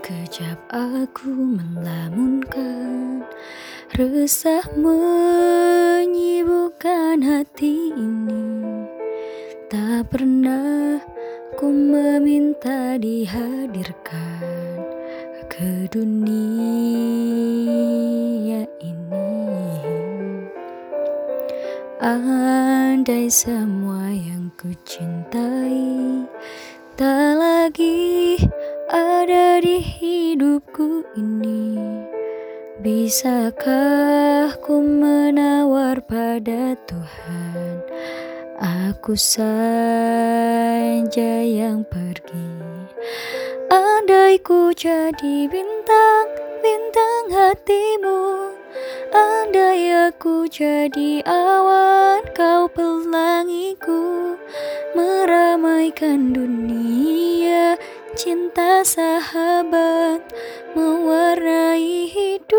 Sekejap aku melamunkan Resah menyibukkan hati ini. Tak pernah ku meminta dihadirkan Ke dunia ini. Andai semua yang ku cintai Tak lagi ada di hidupku ini. Bisakah ku menawar pada Tuhan? Aku saja yang pergi. Andai ku jadi bintang, bintang hatimu Andai aku jadi awan, kau pelangiku Meramaikan dunia Cinta sahabat mewarnai hidupku.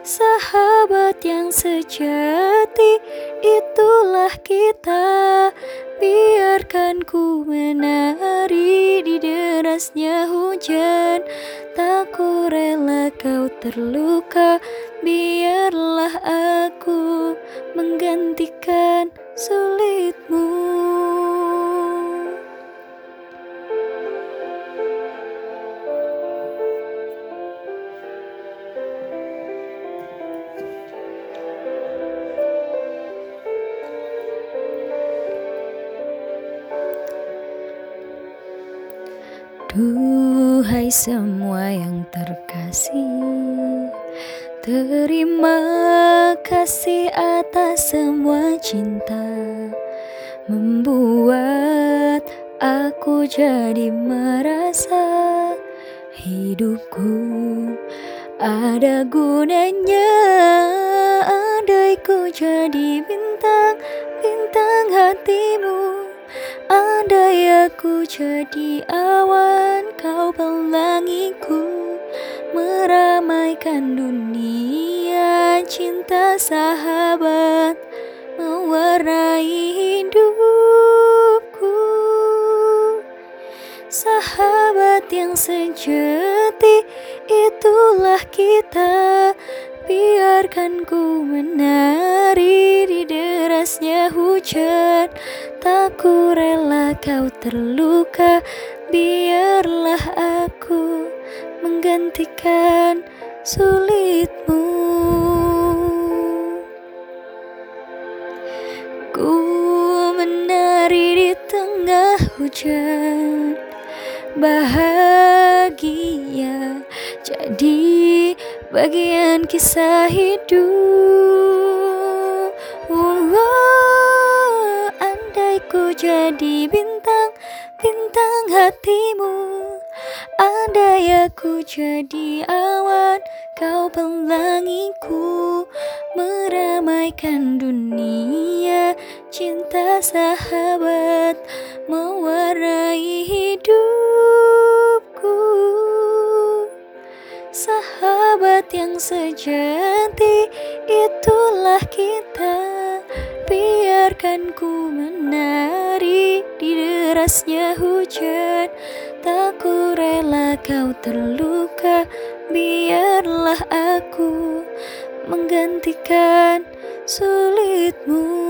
Sahabat yang sejati itulah kita. Biarkan ku menari di derasnya hujan. Tak ku rela kau terluka Biarlah aku menggantikan sulitmu Duhai semua yang terkasih Terima kasih atas semua cinta Membuat aku jadi merasa Hidupku ada gunanya. Andai ku jadi bintang, bintang hatimu Andai aku jadi awan, kau pelangiku. Meramaikan dunia, cinta sahabat Mewarnai hidupku. Sahabat yang sejati, itulah kita. Biarkan ku menari Tak ku rela kau terluka Biarlah aku menggantikan sulitmu. Ku menari di tengah hujan Bahagia jadi bagian kisah hidup jadi bintang, bintang hatimu. Andai aku jadi awan, kau pelangiku. Meramaikan dunia, cinta sahabat Mewarnai hidupku. Sahabat yang sejati itulah kita. Biarkan ku menari di derasnya hujan. Tak ku rela kau terluka Biarlah aku menggantikan sulitmu